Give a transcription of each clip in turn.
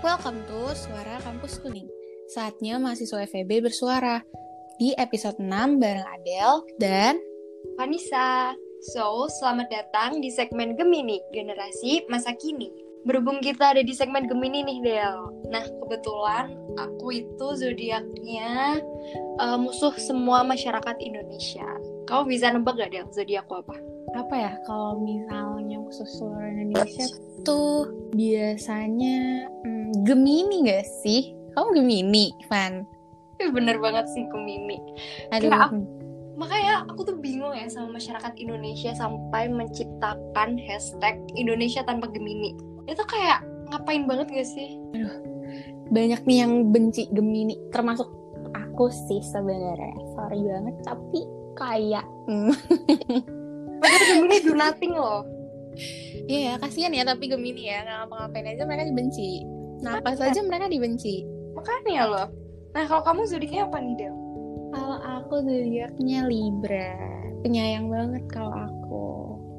Welcome to Suara Kampus Kuning. Saatnya mahasiswa FEB bersuara. Di episode 6 bareng Adele dan Vanessa. So, selamat datang di segmen Gemini, generasi masa kini. Berhubung kita ada di segmen Gemini nih, Del. Nah, kebetulan aku itu zodiaknya uh, musuh semua masyarakat Indonesia. Kamu bisa nebak gak, Del, zodiakku apa? apa ya kalau misalnya musuh seluruh Indonesia tuh biasanya hmm, Gemini gak sih? Kamu Gemini, Van? Eh, bener banget sih Gemini. Aduh. Kayak aku, makanya aku tuh bingung ya sama masyarakat Indonesia sampai menciptakan hashtag Indonesia tanpa Gemini. Itu kayak ngapain banget gak sih? Banyak nih yang benci Gemini, termasuk aku sih sebenarnya. Sorry banget, tapi kayak hmm. Padahal Gemini do nothing loh. Iya ya, kasihan ya tapi Gemini ya, nggak ngapa-ngapain aja mereka dibenci. Nah, apa saja mereka dibenci. Makanya loh. Nah, kalau kamu zodiaknya apa nih, Del? Kalau aku zodiaknya Libra, penyayang banget kalau aku.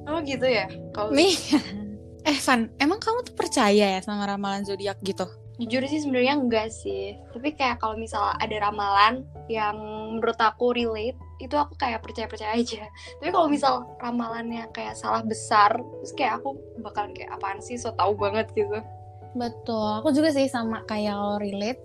Oh gitu ya? Kalau Nih, eh Van, emang kamu tuh percaya ya sama ramalan zodiak gitu? jujur sih sebenarnya enggak sih. Tapi kayak kalau misal ada ramalan yang menurut aku relate, itu aku kayak percaya-percaya aja. Tapi kalau misal ramalannya kayak salah besar, terus kayak aku bakalan kayak apaan sih, so tau banget gitu. Betul, aku juga sih sama kayak lo relate.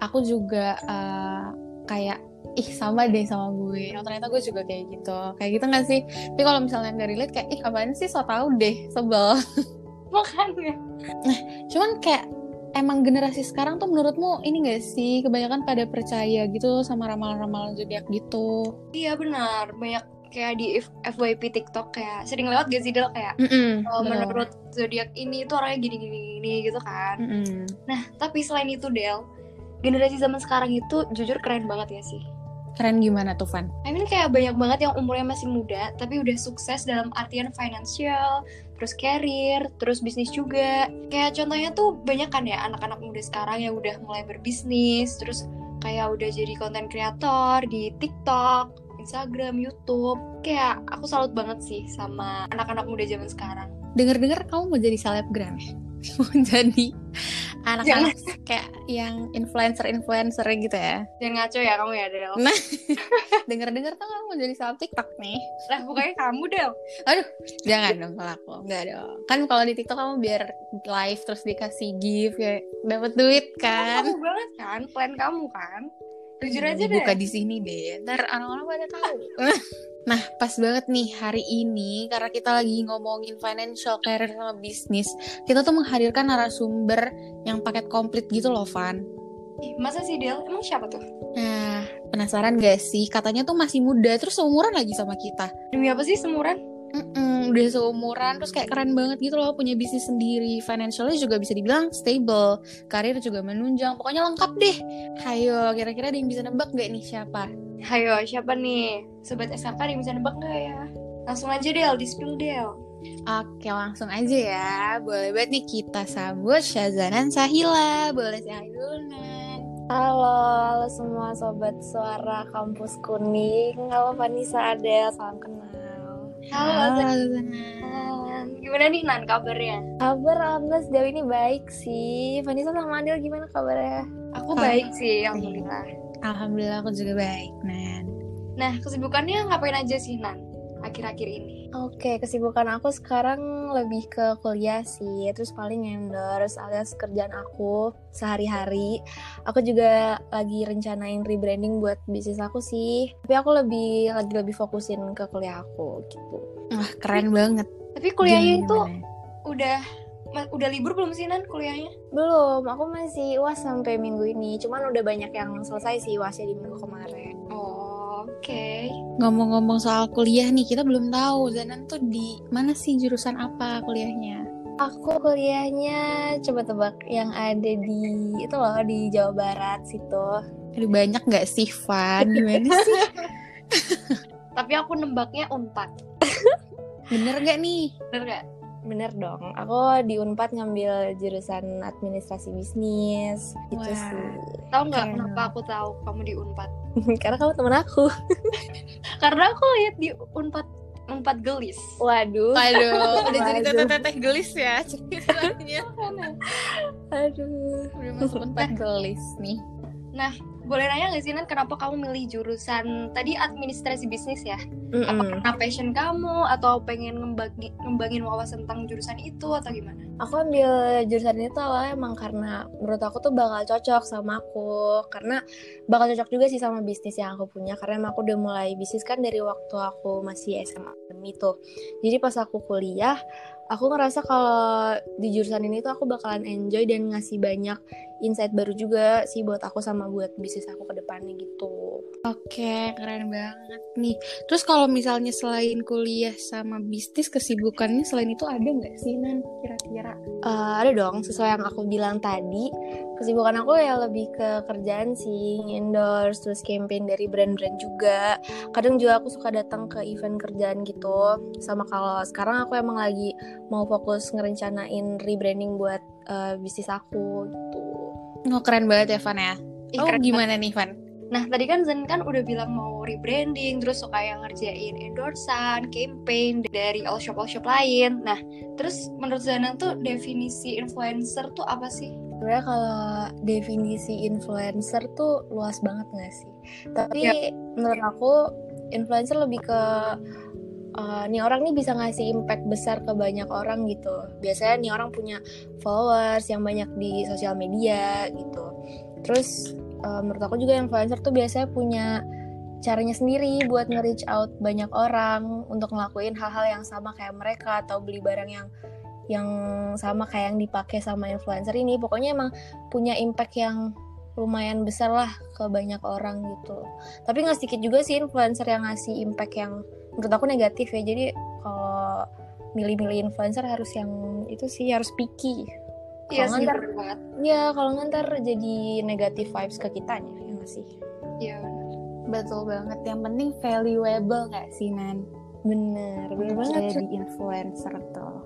Aku juga eh, kayak ih sama deh sama gue. Oh, ternyata gue juga kayak gitu. Kayak gitu gak sih? Tapi kalau misalnya nggak relate kayak ih apaan sih so tau deh, sebel. Makanya. Cuman kayak emang generasi sekarang tuh menurutmu ini gak sih kebanyakan pada percaya gitu sama ramalan-ramalan zodiak gitu? Iya benar, banyak kayak di FYP TikTok kayak sering lewat gak sih Del kayak oh, betul. menurut zodiak ini tuh orangnya gini gini gini gitu kan. Mm-mm. Nah, tapi selain itu Del, generasi zaman sekarang itu jujur keren banget ya sih. Keren gimana tuh Van? I mean kayak banyak banget yang umurnya masih muda tapi udah sukses dalam artian financial, terus career, terus bisnis juga. Kayak contohnya tuh banyak kan ya anak-anak muda sekarang yang udah mulai berbisnis, terus kayak udah jadi konten kreator di TikTok, Instagram, YouTube. Kayak aku salut banget sih sama anak-anak muda zaman sekarang. Dengar-dengar kamu mau jadi selebgram ya? mau jadi anak-anak kayak yang influencer-influencer gitu ya? Jangan ngaco ya kamu ya Del. Nah, dengar-dengar tuh kamu mau jadi seleb TikTok nih. Lah bukannya kamu Del. Jangan dong kalau aku, enggak dong. Kan kalau di TikTok kamu biar live terus dikasih gift ya dapat duit kan. Kamu banget kan, plan kamu kan. Jujur aja deh. Buka di sini deh. Ntar orang-orang pada tahu. nah, pas banget nih hari ini karena kita lagi ngomongin financial career sama bisnis, kita tuh menghadirkan narasumber yang paket komplit gitu loh, Van. Ih, Masa sih Del? Emang siapa tuh? Nah, penasaran gak sih? Katanya tuh masih muda, terus seumuran lagi sama kita. Demi apa sih semuran? Mm-mm, udah seumuran, terus kayak keren banget gitu loh, punya bisnis sendiri. Financialnya juga bisa dibilang stable, karir juga menunjang. Pokoknya lengkap deh. Hayo, kira-kira ada yang bisa nebak gak nih siapa? Hayo, siapa nih? Sobat SKK ada yang bisa nebak nggak ya? Langsung aja Del, di spill Del. Oke, langsung aja ya. Boleh banget nih kita sambut Syazanan Sahila. Boleh sih dulu, Nan. Halo, halo semua sobat suara kampus kuning. Halo Vanessa Adel, salam kenal. Halo, Zanan. Nan. Gimana nih Nan kabarnya? Kabar alhamdulillah sejauh ini baik sih. Vanessa sama Adel gimana kabarnya? Aku Baik. baik sih, alhamdulillah. Alhamdulillah aku juga baik, Nan. Nah, kesibukannya ngapain aja sih Nan? Akhir-akhir ini. Oke, kesibukan aku sekarang lebih ke kuliah sih. Terus paling endorse alias kerjaan aku sehari-hari. Aku juga lagi rencanain rebranding buat bisnis aku sih. Tapi aku lebih lagi lebih fokusin ke kuliah aku gitu. Wah, keren banget. Tapi kuliahnya Gimana, itu gimana? udah ma- udah libur belum sih Nan kuliahnya? Belum, aku masih UAS sampai minggu ini. Cuman udah banyak yang selesai sih UASnya di minggu kemarin. Oh, oke. Ngomong-ngomong soal kuliah nih, kita belum tahu Zanan tuh di mana sih jurusan apa kuliahnya? Aku kuliahnya coba tebak yang ada di itu loh di Jawa Barat situ. Aduh, banyak nggak sih, Van? Gimana sih? Tapi aku nembaknya Unpad. Bener nggak nih? Bener gak? Bener dong. Aku di Unpad ngambil jurusan administrasi bisnis gitu Wah. sih. Tahu nggak kenapa aku tahu kamu di Unpad? Karena kamu temen aku. Karena aku lihat di Unpad Unpad gelis. Waduh. Waduh, udah jadi teteh-teteh gelis ya ceritanya. Aduh. Udah masuk empat gelis nih. Nah, boleh nanya nggak sih Nan kenapa kamu milih jurusan tadi administrasi bisnis ya? Apa Mm-mm. karena passion kamu atau pengen ngembagi, ngembangin wawasan tentang jurusan itu atau gimana? Aku ambil jurusan ini tuh awalnya emang karena menurut aku tuh bakal cocok sama aku karena bakal cocok juga sih sama bisnis yang aku punya karena emang aku udah mulai bisnis kan dari waktu aku masih SMA tuh. Jadi pas aku kuliah, aku ngerasa kalau di jurusan ini tuh aku bakalan enjoy dan ngasih banyak insight baru juga sih buat aku sama buat bisnis aku ke depannya gitu. Oke, keren banget nih. Terus kalau misalnya selain kuliah sama bisnis, kesibukannya selain itu ada nggak sih, Nan? Kira-kira? Eh, ada dong, sesuai yang aku bilang tadi, kesibukan aku ya lebih ke kerjaan sih, endorse, terus campaign dari brand-brand juga. Kadang juga aku suka datang ke event kerjaan gitu. Sama kalau sekarang aku emang lagi mau fokus ngerencanain rebranding buat eh, bisnis aku gitu. Oh, keren banget ya, Van ya. Ih, Oh, keren gimana nih, Van? Nah, tadi kan Zen kan udah bilang mau rebranding, terus suka yang ngerjain endorsan, campaign dari all shop all shop lain. Nah, terus menurut Zana tuh definisi influencer tuh apa sih? Sebenarnya kalau definisi influencer tuh luas banget gak sih? Tapi Ya. menurut aku influencer lebih ke uh, nih orang nih bisa ngasih impact besar ke banyak orang gitu. Biasanya nih orang punya followers yang banyak di sosial media gitu. Terus uh, menurut aku juga influencer tuh biasanya punya caranya sendiri buat nge-reach out banyak orang untuk ngelakuin hal-hal yang sama kayak mereka atau beli barang yang yang sama kayak yang dipakai sama influencer ini. Pokoknya emang punya impact yang lumayan besar lah ke banyak orang gitu. Tapi nggak sedikit juga sih influencer yang ngasih impact yang menurut aku negatif ya. Jadi kalau milih-milih influencer harus yang itu sih harus picky Iya Kalau sih, ntar- bener banget. ya kalau nggak ntar jadi negatif vibes ke kitanya ya nggak sih Iya. Betul banget. Yang penting valuable nggak sih, Nan? bener bener banget Jadi influencer tuh.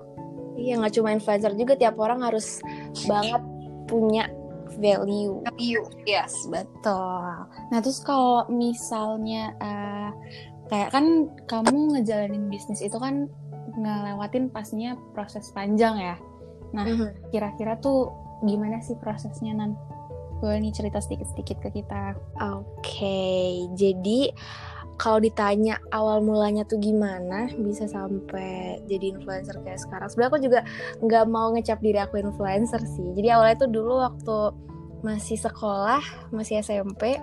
iya nggak cuma influencer juga tiap orang harus banget punya value Value, yes. Betul. Nah, terus kalau misalnya eh, kayak kan kamu ngejalanin bisnis itu kan ngelewatin pastinya proses panjang ya. Nah, Mhm. kira-kira tuh gimana sih prosesnya Nan? Boleh nih cerita sedikit-sedikit ke kita. Oke, jadi kalau ditanya awal mulanya tuh gimana bisa sampai jadi influencer kayak sekarang. Sebenarnya aku juga nggak mau ngecap diri aku influencer sih. Jadi awalnya tuh dulu waktu masih sekolah, masih SMP,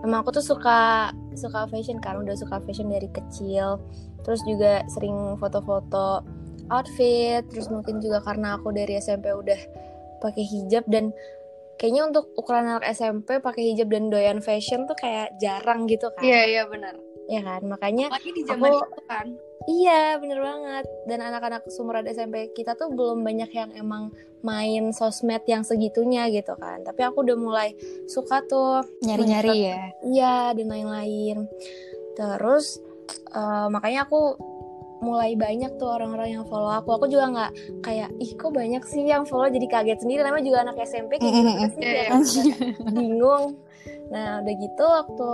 emang aku tuh suka suka fashion kan, udah suka fashion dari kecil. Terus juga sering foto-foto outfit, terus mungkin juga karena aku dari SMP udah pakai hijab dan kayaknya untuk ukuran anak SMP pakai hijab dan doyan fashion tuh kayak jarang gitu kan. Iya, iya benar. Ya kan? Makanya Apalagi di zaman Aku- itu kan. iya bener banget. Dan anak-anak sumuran SMP kita tuh belum banyak yang emang main sosmed yang segitunya gitu kan. Tapi aku udah mulai suka tuh Nyari-nyari ya. Iya dan lain-lain. Terus eh, makanya aku mulai banyak tuh orang-orang yang follow aku. Aku juga nggak kayak ih kok banyak sih yang follow jadi kaget sendiri. Namanya juga anak SMP kayak gitu sih bingung. Nah udah gitu waktu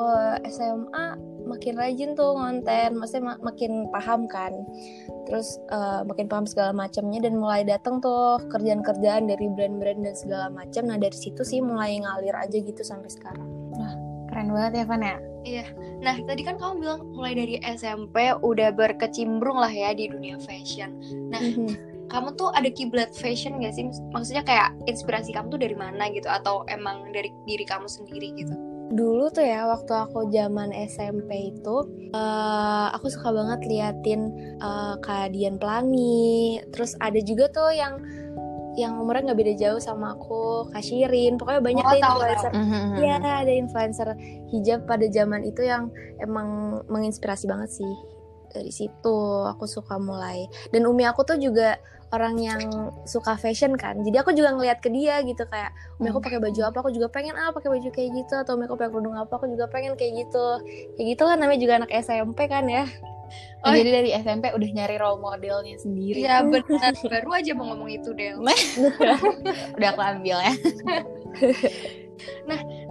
SMA makin rajin tuh ngonten, maksudnya ma- makin paham kan. Terus eh, makin paham segala macamnya dan mulai datang tuh kerjaan-kerjaan dari brand-brand dan segala macam. Nah dari situ sih mulai ngalir aja gitu sampai sekarang. Keren banget ya, Van ya. Nah, tadi kan kamu bilang mulai dari SMP udah berkecimpung lah ya di dunia fashion. Nah, Mhm. kamu tuh ada kiblat fashion gak sih? Maksudnya kayak inspirasi kamu tuh dari mana gitu? Atau emang dari diri kamu sendiri gitu? Dulu tuh ya waktu aku zaman SMP itu eh, aku suka banget liatin eh, Kak Dian Pelangi. Terus ada juga tuh yang yang umurnya nggak beda jauh sama aku, Kak Shirin. Pokoknya banyak Oh, deh tahu, influencer. Mhm. Iya, ada influencer hijab pada zaman itu yang emang menginspirasi banget sih. Dari situ aku suka mulai. Dan umi aku tuh juga orang yang suka fashion kan. Jadi aku juga ngeliat ke dia gitu kayak umi aku pakai baju apa, aku juga pengen ah pakai baju kayak gitu atau umi aku pakai kerudung apa, aku juga pengen kayak gitu. Kayak gitu namanya juga anak SMP kan ya. Oh, Oh, jadi dari SMP udah nyari role modelnya sendiri. Iya benar. Baru aja mau ngomong itu Del. Udah aku ambil ya.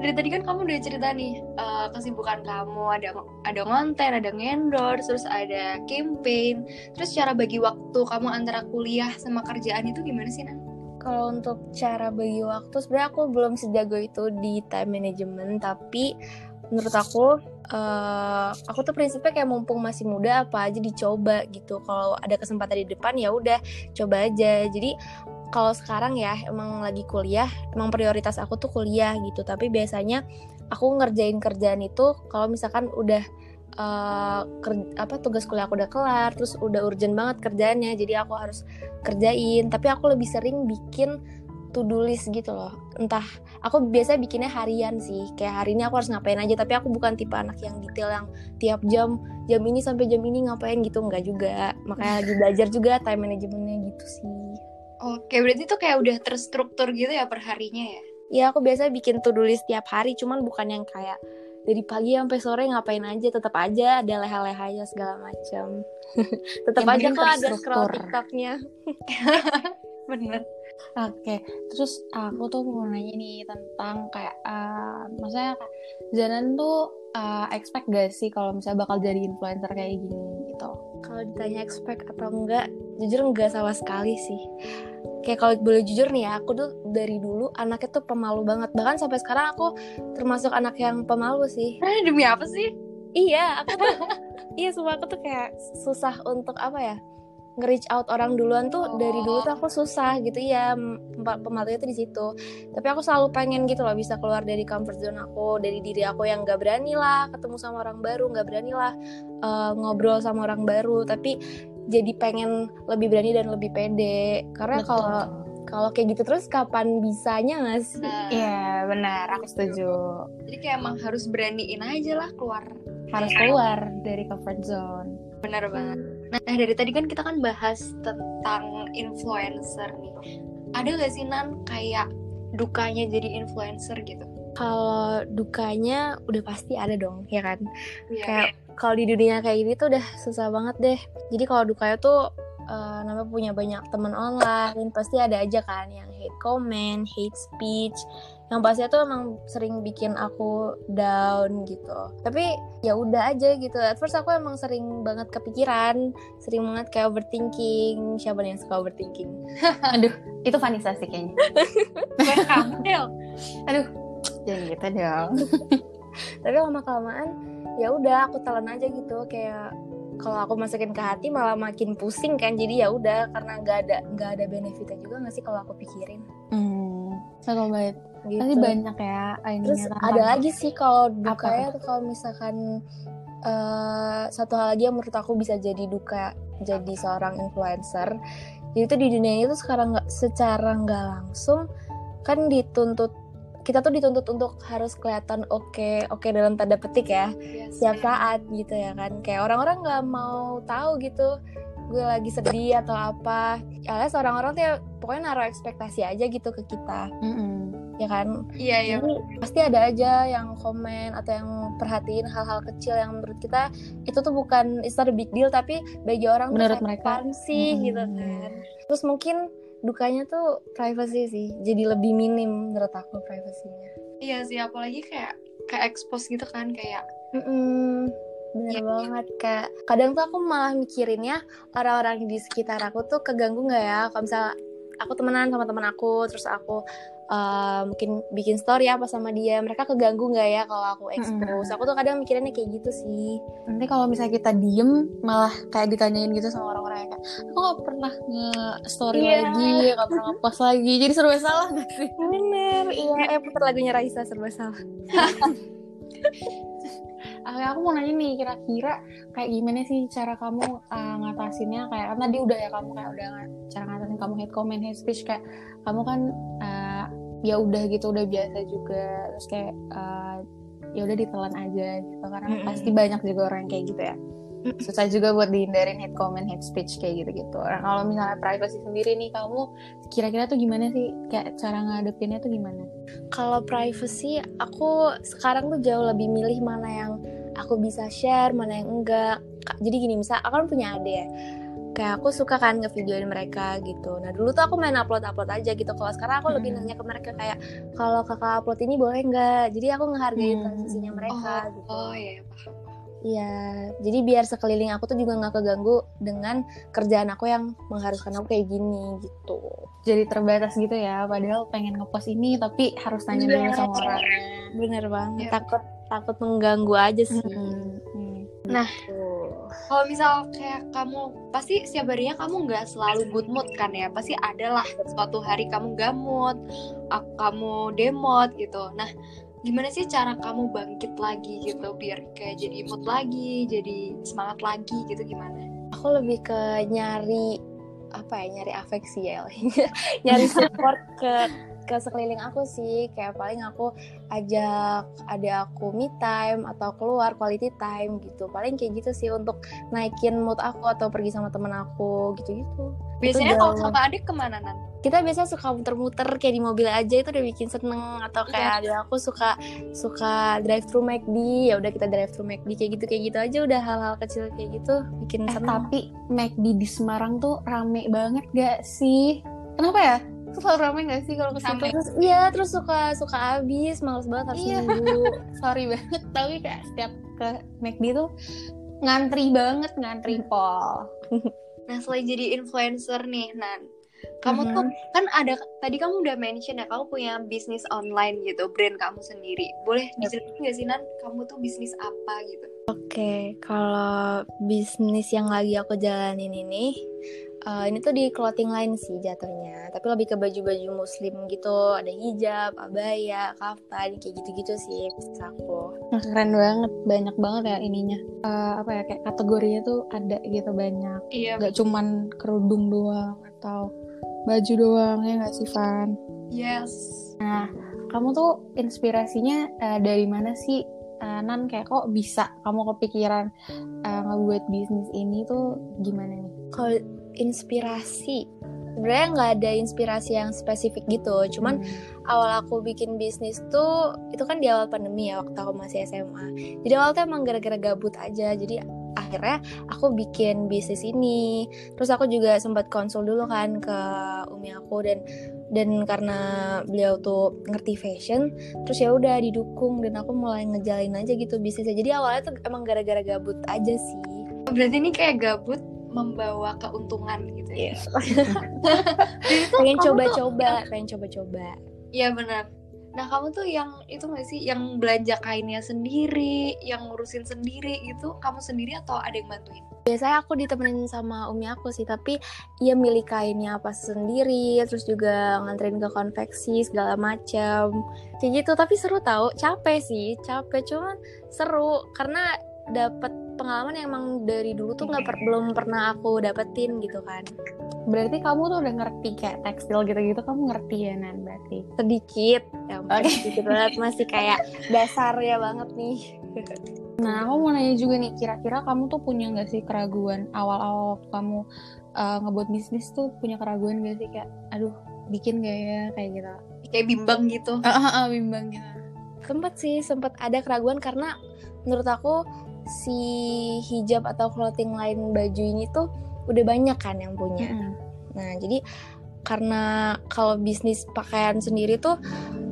Dari tadi kan kamu udah cerita nih eh, kesibukan kamu ada ada konten, ada ngendorse, terus ada campaign. Terus cara bagi waktu kamu antara kuliah sama kerjaan itu gimana sih Nan? kalau untuk cara bagi waktu sebenarnya aku belum sejago itu di time management tapi menurut aku uh, aku tuh prinsipnya kayak mumpung masih muda apa aja dicoba gitu. Kalau ada kesempatan di depan ya udah coba aja. Jadi kalau sekarang ya emang lagi kuliah emang prioritas aku tuh kuliah gitu. Tapi biasanya aku ngerjain kerjaan itu kalau misalkan udah uh, ker, apa tugas kuliah aku udah kelar terus udah urgent banget kerjaannya jadi aku harus kerjain. Tapi aku lebih sering bikin to do list gitu loh. Entah aku biasanya bikinnya harian sih. Kayak hari ini aku harus ngapain aja tapi aku bukan tipe anak yang detail yang tiap jam jam ini sampai jam ini ngapain gitu enggak juga. Makanya lagi belajar juga time managementnya gitu sih. Oke berarti itu kayak udah terstruktur gitu ya per harinya ya? Ya aku biasanya bikin to do list tiap hari cuman bukan yang kayak dari pagi sampai sore ngapain aja tetap aja ada leha-lehanya segala macam. Tetap aja kok ada scroll tiktoknya. Bener Oke, okay. terus aku tuh mau nanya nih tentang kayak, uh, maksudnya Zanan tuh uh, expect gak sih kalau misalnya bakal jadi influencer kayak gini gitu? Kalau ditanya expect atau enggak, jujur enggak sama sekali sih. Kayak kalau boleh jujur nih ya, aku tuh dari dulu anaknya tuh pemalu banget. Bahkan sampai sekarang aku termasuk anak yang pemalu sih. Eh, demi apa sih? Iya, aku tuh, iya semua aku tuh kayak susah untuk apa ya? Nge-reach out orang duluan tuh oh. dari dulu tuh aku susah gitu ya pemalunya tuh di situ tapi aku selalu pengen gitu loh bisa keluar dari comfort zone aku dari diri aku yang gak berani lah ketemu sama orang baru gak berani lah uh, ngobrol sama orang baru tapi jadi pengen lebih berani dan lebih pede karena kalau kalau kayak gitu terus kapan bisanya nggak sih? Nah. Iya nah, benar, aku setuju. Jadi kayak emang harus beraniin aja lah keluar. Harus keluar dari comfort zone. Benar banget. Nah dari tadi kan kita kan bahas tentang influencer nih. Ada gak sih Nan kayak dukanya jadi influencer gitu? Kalau dukanya udah pasti ada dong, ya kan? Yeah. Kayak kalau di dunia kayak gini tuh udah susah banget deh. Jadi kalau dukanya tuh uh, namanya punya banyak teman online, pasti ada aja kan yang hate comment, hate speech, yang pastinya tuh emang sering bikin aku down gitu. Tapi ya udah aja gitu. At first aku emang sering banget kepikiran sering banget kayak overthinking. Siapa nih yang suka overthinking? Aduh itu Vanessa sih kayaknya. Aduh jangan gitu dong. Tapi lama kelamaan ya udah aku telan aja gitu. Kayak kalau aku masukin ke hati malah makin pusing kan jadi ya udah karena nggak ada nggak ada benefitnya juga nggak sih kalau aku pikirin hmm satu banget gitu. Pasti banyak ya Terus ada lagi sih kalau duka ya kalau misalkan uh, satu hal lagi yang menurut aku bisa jadi duka jadi seorang influencer. Jadi itu di dunia itu sekarang nggak secara nggak langsung kan dituntut kita tuh dituntut untuk harus kelihatan oke okay, oke okay dalam tanda petik ya yes, setiap saat gitu ya kan. Kayak orang-orang nggak mau tahu gitu gue lagi sedih atau apa. Alias orang-orang tuh ya, pokoknya naruh ekspektasi aja gitu ke kita. Mm -hmm ya kan? Iya iya. Jadi, pasti ada aja yang komen atau yang perhatiin hal-hal kecil yang menurut kita itu tuh bukan it's not a big deal tapi bagi orang menurut mereka. sih hmm. gitu kan. Terus mungkin dukanya tuh privacy sih jadi lebih minim menurut aku privasinya iya sih apalagi kayak kayak expose gitu kan kayak mm -mm. Bener ya. banget kak Kadang tuh aku malah mikirinnya Orang-orang di sekitar aku tuh keganggu gak ya Kalau misalnya aku temenan sama teman aku Terus aku uh, mungkin bikin story apa sama dia. Mereka keganggu nggak ya kalau aku expose? Mm-hmm. aku tuh kadang mikirinnya kayak gitu sih. Nanti kalau misalnya kita diem malah kayak ditanyain gitu sama orang-orang yang kayak aku gak pernah nge story yeah. lagi gak pernah ngepost lagi. Jadi serba salah gak sih? Bener. Iya eh putar lagunya Raisa serba salah. Uh, aku mau nanya nih kira-kira kayak gimana sih cara kamu uh, ngatasinnya? Kayak kan tadi udah ya kamu kayak udah cara ngatasin kamu hate comment hate speech kayak kamu kan uh, ya udah gitu udah biasa juga. Terus kayak uh, ya udah ditelan aja gitu karena mm -hmm. pasti banyak juga orang kayak gitu ya. Susah juga buat dihindarin hate comment hate speech kayak gitu gitu nah kalau misalnya privacy sendiri nih kamu kira-kira tuh gimana sih? Kayak cara ngadepinnya tuh gimana? Kalau privacy aku sekarang tuh jauh lebih milih mana yang aku bisa share mana yang enggak. Jadi gini misal aku kan punya adik ya kayak aku suka kan ngevideoin mereka gitu nah dulu tuh aku main upload upload aja gitu kalau sekarang aku hmm. lebih nanya ke mereka kayak kalau kakak upload ini boleh nggak jadi aku ngehargain hmm. transisinya mereka oh, gitu oh iya paham Iya, jadi biar sekeliling aku tuh juga nggak keganggu dengan kerjaan aku yang mengharuskan aku kayak gini gitu. Jadi terbatas gitu ya, padahal pengen ngepost ini tapi harus tanya dulu Iya. sama orang. Bener banget. Iya. Takut takut mengganggu aja sih. Hmm. Nah. Tuh. Kalau misal kayak kamu pasti setiap harinya kamu nggak selalu good mood kan ya, pasti ada lah suatu hari kamu gak mood, kamu demot gitu. Nah, gimana sih cara kamu bangkit lagi gitu biar kayak jadi mood lagi, jadi semangat lagi gitu gimana? Aku lebih ke nyari apa ya nyari afeksi ya nyari support ke ke sekeliling aku sih. Kayak paling aku ajak ada aku me time atau keluar quality time gitu. Paling kayak gitu sih untuk naikin mood aku atau pergi sama temen aku gitu-gitu. Biasanya kalau sama adik ke mana nan? kita biasa suka muter-muter kayak di mobil aja itu udah bikin seneng. Atau kayak ada aku suka suka drive thru McD ya udah kita drive thru McD kayak gitu kayak gitu aja. Udah hal-hal kecil kayak gitu bikin Eh, seneng. tapi McD di Semarang tuh rame banget gak sih? Kenapa ya? Selalu rame gak sih kalau ke situ? Rame. terus iya terus suka suka habis males banget harus Iya. nunggu Sorry banget, tapi kayak setiap ke McD tuh ngantri banget, ngantri pol. Nah, selain jadi influencer nih, Nan, kamu tuh Mhm. kan ada tadi kamu udah mention ya, kamu punya bisnis online gitu, brand kamu sendiri. Boleh dijelasin nggak sih Nan, kamu tuh bisnis apa gitu? Oke, kalau bisnis yang lagi aku jalanin ini, eh, ini tuh di clothing line sih jatuhnya. Tapi lebih ke baju-baju muslim gitu, ada hijab, abaya, kaftan, kayak gitu-gitu sih bisnis aku. Nah, keren banget, banyak banget ya ininya. Eh, apa ya kayak kategorinya tuh ada gitu banyak. Iya, Gak cuman kerudung doang atau baju doang ya nggak sih Van? yes. Kamu tuh inspirasinya eh, dari mana sih? Eh, Nan kayak kok bisa kamu kepikiran eh, ngebuat bisnis ini tuh gimana nih? Kalau inspirasi, sebenarnya nggak ada inspirasi yang spesifik gitu. Cuman Hmm. awal aku bikin bisnis tuh itu kan di awal pandemi ya waktu aku masih SMA. Jadi awal tuh emang gara-gara gabut aja. Jadi akhirnya aku bikin bisnis ini. Terus aku juga sempat konsul dulu kan ke umi aku dan dan karena beliau tuh ngerti fashion, terus ya udah didukung dan aku mulai ngejalin aja gitu bisnisnya. Jadi awalnya tuh emang gara-gara gabut aja sih. Berarti ini kayak gabut membawa keuntungan gitu ya. Tuh Pengen kamu tuh- coba-coba, pengen coba-coba. Iya benar. Nah kamu tuh yang itu nggak sih yang belanja kainnya sendiri, yang ngurusin sendiri gitu, kamu sendiri atau ada yang bantuin? Biasanya aku ditemenin sama umi aku sih, tapi ia milih kainnya apa sendiri, terus juga nganterin ke konveksi segala macam. Kayak gitu, tapi seru tau, capek sih, capek cuman seru karena dapat pengalaman yang emang dari dulu tuh nggak per- belum pernah aku dapetin gitu kan. Berarti kamu tuh udah ngerti kayak tekstil gitu-gitu, kamu ngerti ya Nan berarti? Sedikit, ya Oke. sedikit banget masih kayak dasarnya banget nih. Nah, aku mau nanya juga nih, kira-kira kamu tuh punya nggak sih keraguan awal-awal waktu kamu uh, ngebuat bisnis tuh punya keraguan gak sih kayak, aduh, bikin gak ya kayak gitu? Kayak bimbang gitu. Ah, ah, ah, bimbang gitu. Sempet sih, sempet ada keraguan karena menurut aku si hijab atau clothing line baju ini tuh udah banyak kan yang punya. Mm-mm. Nah, jadi karena kalau bisnis pakaian sendiri tuh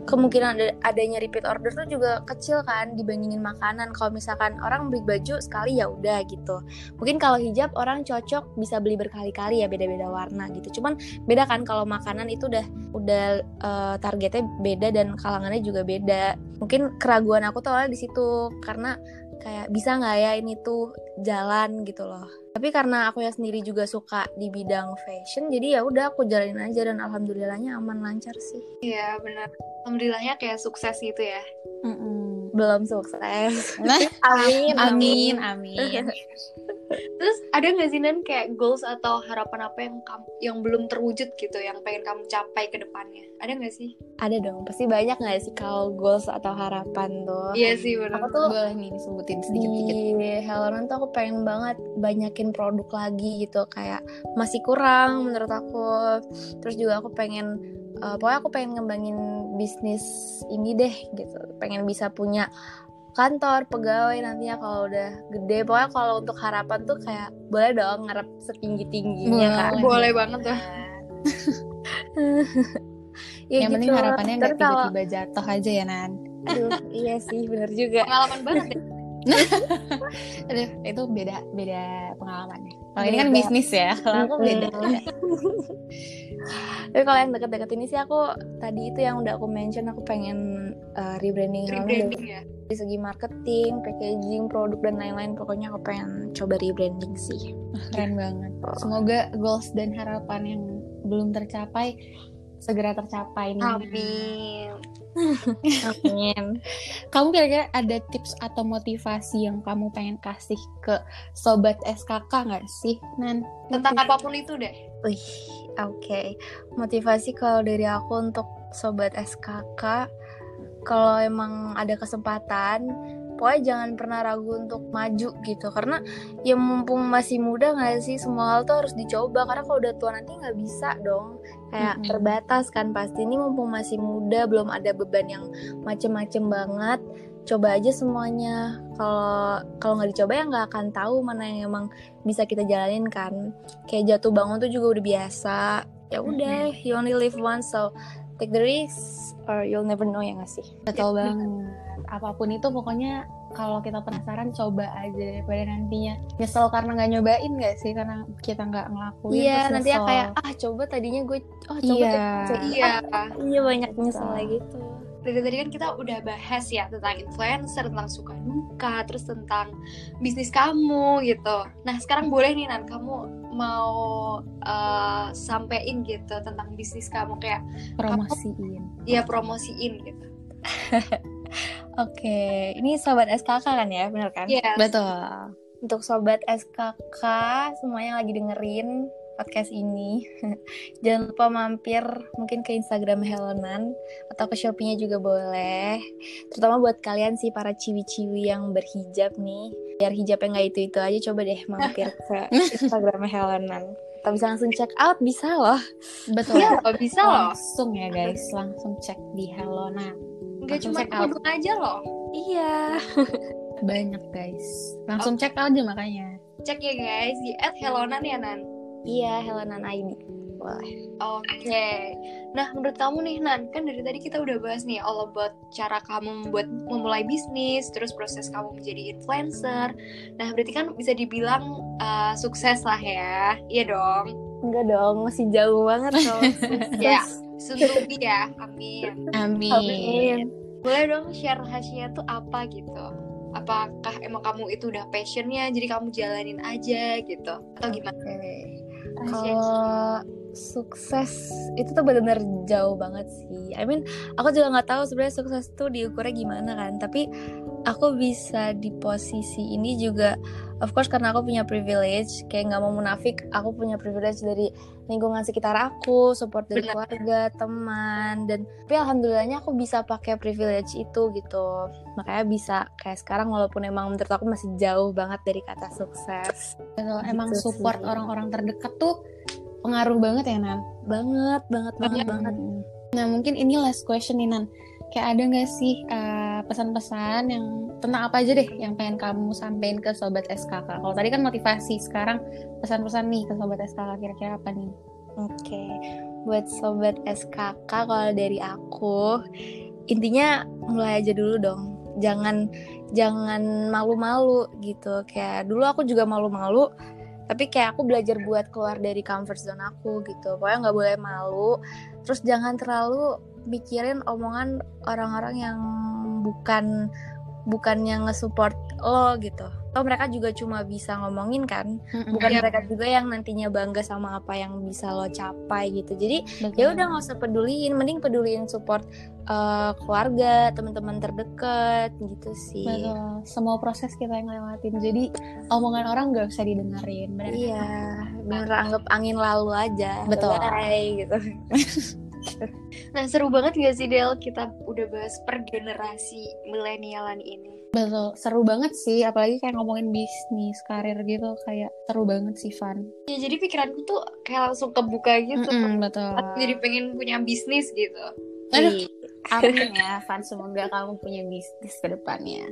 kemungkinan ada, adanya repeat order tuh juga kecil kan dibandingin makanan. Kalau misalkan orang beli baju sekali ya udah gitu. Mungkin kalau hijab orang cocok bisa beli berkali-kali ya beda-beda warna gitu. Cuman beda kan kalau makanan itu udah udah eh, targetnya beda dan kalangannya juga beda. Mungkin keraguan aku tuh awalnya di situ karena kayak bisa nggak ya ini tuh jalan gitu loh. Tapi karena aku ya sendiri juga suka di bidang fashion, jadi ya udah aku jalanin aja dan alhamdulillahnya aman lancar sih. Iya benar. Alhamdulillahnya kayak sukses gitu ya. Mm-mm. Belum sukses. Nah, Amin. amin, amin. Terus ada nggak sih Nan kayak goals atau harapan apa yang kamu yang belum terwujud gitu, yang pengen kamu capai ke depannya? Ada nggak sih? Ada dong, pasti banyak nggak sih kalau goals atau harapan tuh. Iya sih benar. Aku tuh Boleh nih disebutin sedikit-sedikit. di Hellonan tuh aku pengen banget banyakin produk lagi gitu kayak masih kurang menurut aku terus juga aku pengen eh, pokoknya aku pengen ngembangin bisnis ini deh gitu pengen bisa punya kantor pegawai nantinya kalau udah gede pokoknya kalau untuk harapan tuh kayak boleh dong ngarep setinggi tingginya kan Boleh banget tuh. ya Yang penting gitu. harapannya nggak tiba-tiba jatuh aja ya, Nan. aduh iya sih bener juga Pengalaman banget ya. Aduh, itu beda beda pengalamannya. Kalau ini kan bisnis ya, kalau aku beda. beda. Tapi kalau yang deket-deket ini sih aku tadi itu yang udah aku mention aku pengen uh, rebranding rebranding ya dari segi marketing, packaging, produk dan lain-lain pokoknya aku pengen coba rebranding sih. Keren banget. Semoga goals dan harapan yang belum tercapai segera tercapai nih. amin Amin. Kamu kira-kira ada tips atau motivasi yang kamu pengen kasih ke sobat SKK nggak sih, Nan? tentang apa pun itu deh Wih, oke. Motivasi kalau dari aku untuk sobat SKK, kalau emang ada kesempatan, pokoknya jangan pernah ragu untuk maju gitu. Karena ya mumpung masih muda nggak sih, semua hal tuh harus dicoba. Karena kalau udah tua nanti nggak bisa dong. Kayak Mm-mm. terbatas kan pasti. Ini mumpung masih muda, belum ada beban yang macem-macem banget. Coba aja semuanya. Kalau kalau nggak dicoba ya nggak akan tahu mana yang emang bisa kita jalanin kan kayak jatuh bangun tuh juga udah biasa ya udah you only live once so take the risk or you'll never know ya nggak sih? Betul banget. Apa pun itu pokoknya kalau kita penasaran coba aja daripada nantinya. Nyesel karena nggak nyobain nggak sih? Karena kita nggak ngelakuin iya terus nanti ya kayak ah coba tadinya gue oh coba Iya. deh, coba. iya. Ah, iya banyak nyesel lagi tuh dari tadi kan kita udah bahas ya tentang influencer tentang suka duka terus tentang bisnis kamu gitu nah sekarang boleh nih Nan kamu mau eh, sampein gitu tentang bisnis kamu kayak promosiin. ya promosiin gitu oke ini sobat SKK kan ya bener kan Yes. Betul. untuk sobat SKK semuanya lagi dengerin podcast ini jangan lupa mampir mungkin ke Instagram Helonan atau ke Shopee-nya juga boleh terutama buat kalian sih para ciwi-ciwi yang berhijab nih biar hijabnya nggak itu itu aja coba deh mampir ke Instagram Helonan kita bisa langsung check out bisa loh Betul. Loh, bisa loh. Langsung ya guys, langsung cek di Hello Nan. Nggak Langsung cuma check out. kerudung aja loh. iya Banyak guys. Langsung cek aja makanya. Cek ya guys di @helonan ya Nan. Iya Helonan ID boleh Oke. Nah, menurut kamu nih Nan, kan dari tadi kita udah bahas nih all about cara kamu membuat memulai bisnis, terus proses kamu menjadi influencer. Nah, berarti kan bisa dibilang uh, sukses lah ya. Iya dong. enggak dong masih jauh banget dong Ya. Be ya. Amin. Amin. Amin. Boleh dong share rahasianya tuh apa gitu? Apakah emang kamu itu udah passionnya, jadi kamu jalanin aja gitu? Atau gimana? Oke. Kalau sukses itu tuh benar-benar jauh banget sih. I mean, aku juga nggak tahu sebenarnya sukses tuh diukurnya gimana kan. Tapi aku bisa di posisi ini juga, of course karena aku punya privilege. Kayak nggak mau munafik, aku punya privilege dari lingkungan sekitar aku, support dari Benar. keluarga, teman, dan tapi alhamdulillahnya aku bisa pakai privilege itu gitu. Makanya bisa kayak sekarang walaupun emang menurut aku masih jauh banget dari kata sukses. Betul. Emang Gitu support orang-orang terdekat tuh pengaruh banget ya Nan. Banget, banget, banget, banget. Mm. Nah mungkin ini last question nih Nan. Kayak ada nggak sih uh, pesan-pesan yang tentang apa aja deh yang pengen kamu sampein ke sobat SKK? Kalau tadi kan motivasi, sekarang pesan-pesan nih ke sobat SKK kira-kira apa nih? Oke, buat sobat SKK kalau dari aku intinya mulai aja dulu dong. Jangan jangan malu-malu gitu. Kayak dulu aku juga malu-malu, tapi kayak aku belajar buat keluar dari comfort zone aku gitu. Pokoknya nggak boleh malu. Terus jangan terlalu mikirin omongan orang-orang yang bukan bukan yang nge-support lo gitu. Oh mereka juga cuma bisa ngomongin kan, bukan Iya. mereka juga yang nantinya bangga sama apa yang bisa lo capai gitu jadi ya udah nggak usah peduliin mending peduliin support uh, keluarga teman-teman terdekat gitu sih Betul. Semua proses kita yang lewatin. Jadi omongan orang nggak usah didengerin. Benar. iya bener anggap angin lalu aja Betul. Bye, gitu Nah, seru banget gak sih Del kita udah bahas per generasi milenialan ini. Betul. Seru banget sih. Apalagi kayak ngomongin bisnis, karir gitu. Kayak seru banget sih, Van. Ya jadi pikiranku tuh kayak langsung kebuka gitu. Mm-mm, betul. Aku jadi pengen punya bisnis gitu. Aduh. Amin ya, Van. Semoga kamu punya bisnis ke depannya.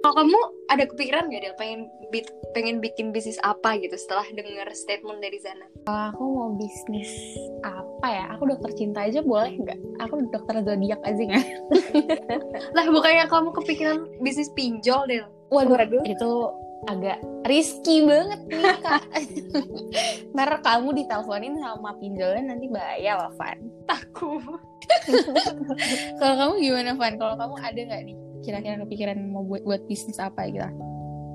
Kalau kamu ada kepikiran gak Del pengen pengen bikin bisnis apa gitu setelah denger statement dari Zana? Kalau aku mau bisnis apa ya? Aku dokter cinta aja boleh nggak? Aku dokter zodiak aja nggak? Lah bukannya kamu kepikiran bisnis pinjol Del? Waduh, Waduh. itu agak risky banget nih kak. Ntar kamu diteleponin sama pinjolnya nanti bahaya loh Van. Takut. Kalau kamu gimana Van? Kalau kamu ada nggak nih kira-kira kepikiran mau buat buat bisnis apa gitu?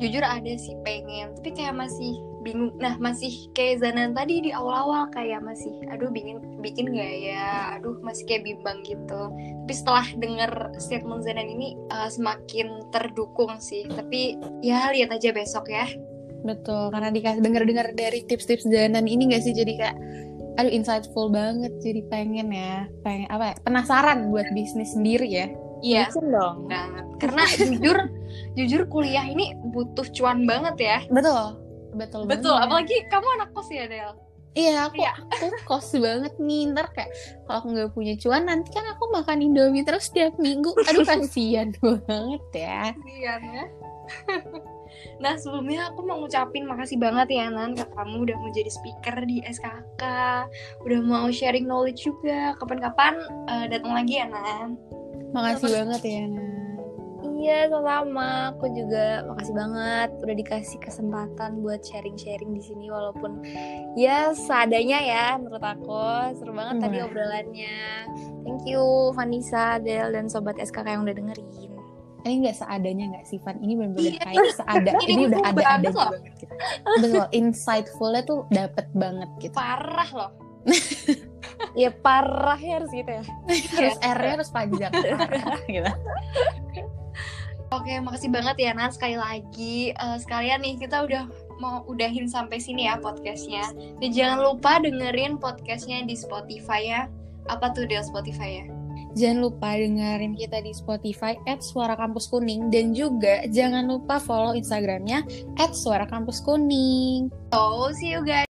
Jujur ada sih pengen, tapi kayak masih bingung. Nah masih kayak Zanan tadi di awal-awal kayak masih, aduh bikin bikin nggak ya? Aduh masih kayak bimbang gitu. Tapi setelah denger statement Zanan ini uh, semakin terdukung sih. Tapi ya lihat aja besok ya. Betul, karena dikasih dengar-dengar dari tips-tips jalan ini nggak sih jadi kayak aduh insightful banget jadi pengen ya pengen apa ya penasaran buat bisnis sendiri ya Iya. Dong. banget karena jujur jujur kuliah ini butuh cuan banget ya betul betul betul banget. apalagi kamu anak kos ya Del? Iya aku Iya. aku kos banget nih. Ntar kayak kalau aku nggak punya cuan nanti kan aku makan indomie terus tiap minggu. Aduh kasihan banget ya. Iya ya. Nah sebelumnya aku mau ngucapin makasih banget ya Nan ke kamu udah mau jadi speaker di SKK Udah mau sharing knowledge juga. Kapan-kapan eh, datang lagi ya Nan. Makasih banget ya Nan. Iya, sama. Aku juga makasih banget udah dikasih kesempatan buat sharing-sharing di sini walaupun ya seadanya ya menurut aku. Seru banget tadi Wah. obrolannya. Thank you Vanessa, Del dan sobat SKK yang udah dengerin. ini nggak seadanya nggak sih Van ini benar-benar Iya. kayak seada Ini ini udah info ada ada banget loh. banget gitu betul insightfulnya tuh dapet banget gitu Parah loh Ya parah ya harus gitu ya. harus R-nya harus panjang parah, gitu Oke makasih banget ya Nan sekali lagi. Eh, Sekalian nih kita udah mau udahin sampai sini ya podcastnya. Dan jangan lupa dengerin podcastnya di Spotify ya. Apa tuh Del Spotify ya? Jangan lupa dengerin kita di Spotify at Suara Kampus Kuning. Dan juga jangan lupa follow Instagramnya at Suara Kampus Kuning. So see you guys